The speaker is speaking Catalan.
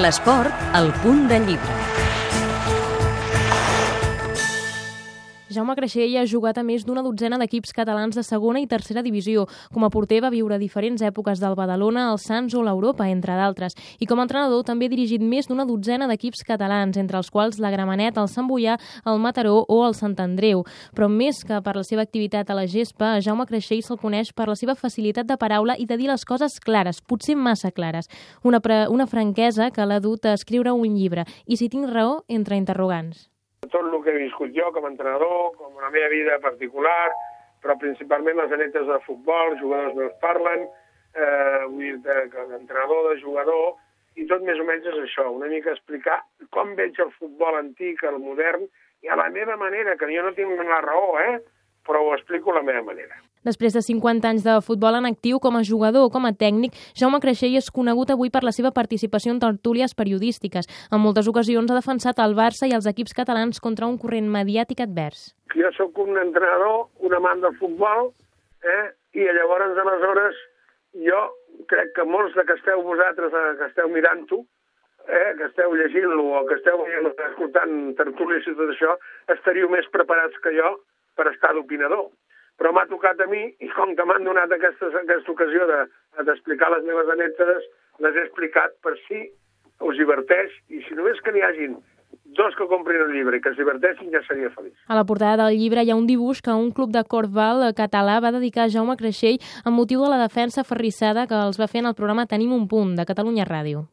L'esport, al punt de llibre. Jaume Creixell ha jugat a més d'una dotzena d'equips catalans de segona i tercera divisió. Com a porter va viure diferents èpoques del Badalona, el Sants o l'Europa, entre d'altres. I com a entrenador també ha dirigit més d'una dotzena d'equips catalans, entre els quals la Gramenet, el Sant Boià, el Mataró o el Sant Andreu. Però més que per la seva activitat a la gespa, a Jaume Creixell se'l coneix per la seva facilitat de paraula i de dir les coses clares, potser massa clares. Una, una franquesa que l'ha dut a escriure un llibre. I si tinc raó, entre interrogants tot el que he viscut jo com a entrenador, com la meva vida particular, però principalment les anetes de futbol, jugadors meus parlen, eh, vull dir, d'entrenador, de jugador, i tot més o menys és això, una mica explicar com veig el futbol antic, el modern, i a la meva manera, que jo no tinc la raó, eh? Però ho explico la meva manera. Després de 50 anys de futbol en actiu com a jugador o com a tècnic, Jaume Creixell és conegut avui per la seva participació en tertúlies periodístiques. En moltes ocasions ha defensat el Barça i els equips catalans contra un corrent mediàtic advers. Jo sóc un entrenador, un amant del futbol, eh? i llavors, aleshores, jo crec que molts de que esteu vosaltres, que esteu mirant-ho, eh, que esteu llegint-lo o que esteu escoltant tertúlies i tot això, estaríeu més preparats que jo per estar d'opinador. Però m'ha tocat a mi, i com que m'han donat aquestes, aquesta ocasió d'explicar de, les meves anècdotes, les he explicat per si us diverteix, i si només que n'hi hagin dos que comprin el llibre i que es diverteixin, ja seria feliç. A la portada del llibre hi ha un dibuix que un club de Corval català va dedicar a Jaume Creixell amb motiu de la defensa ferrissada que els va fer en el programa Tenim un punt, de Catalunya Ràdio.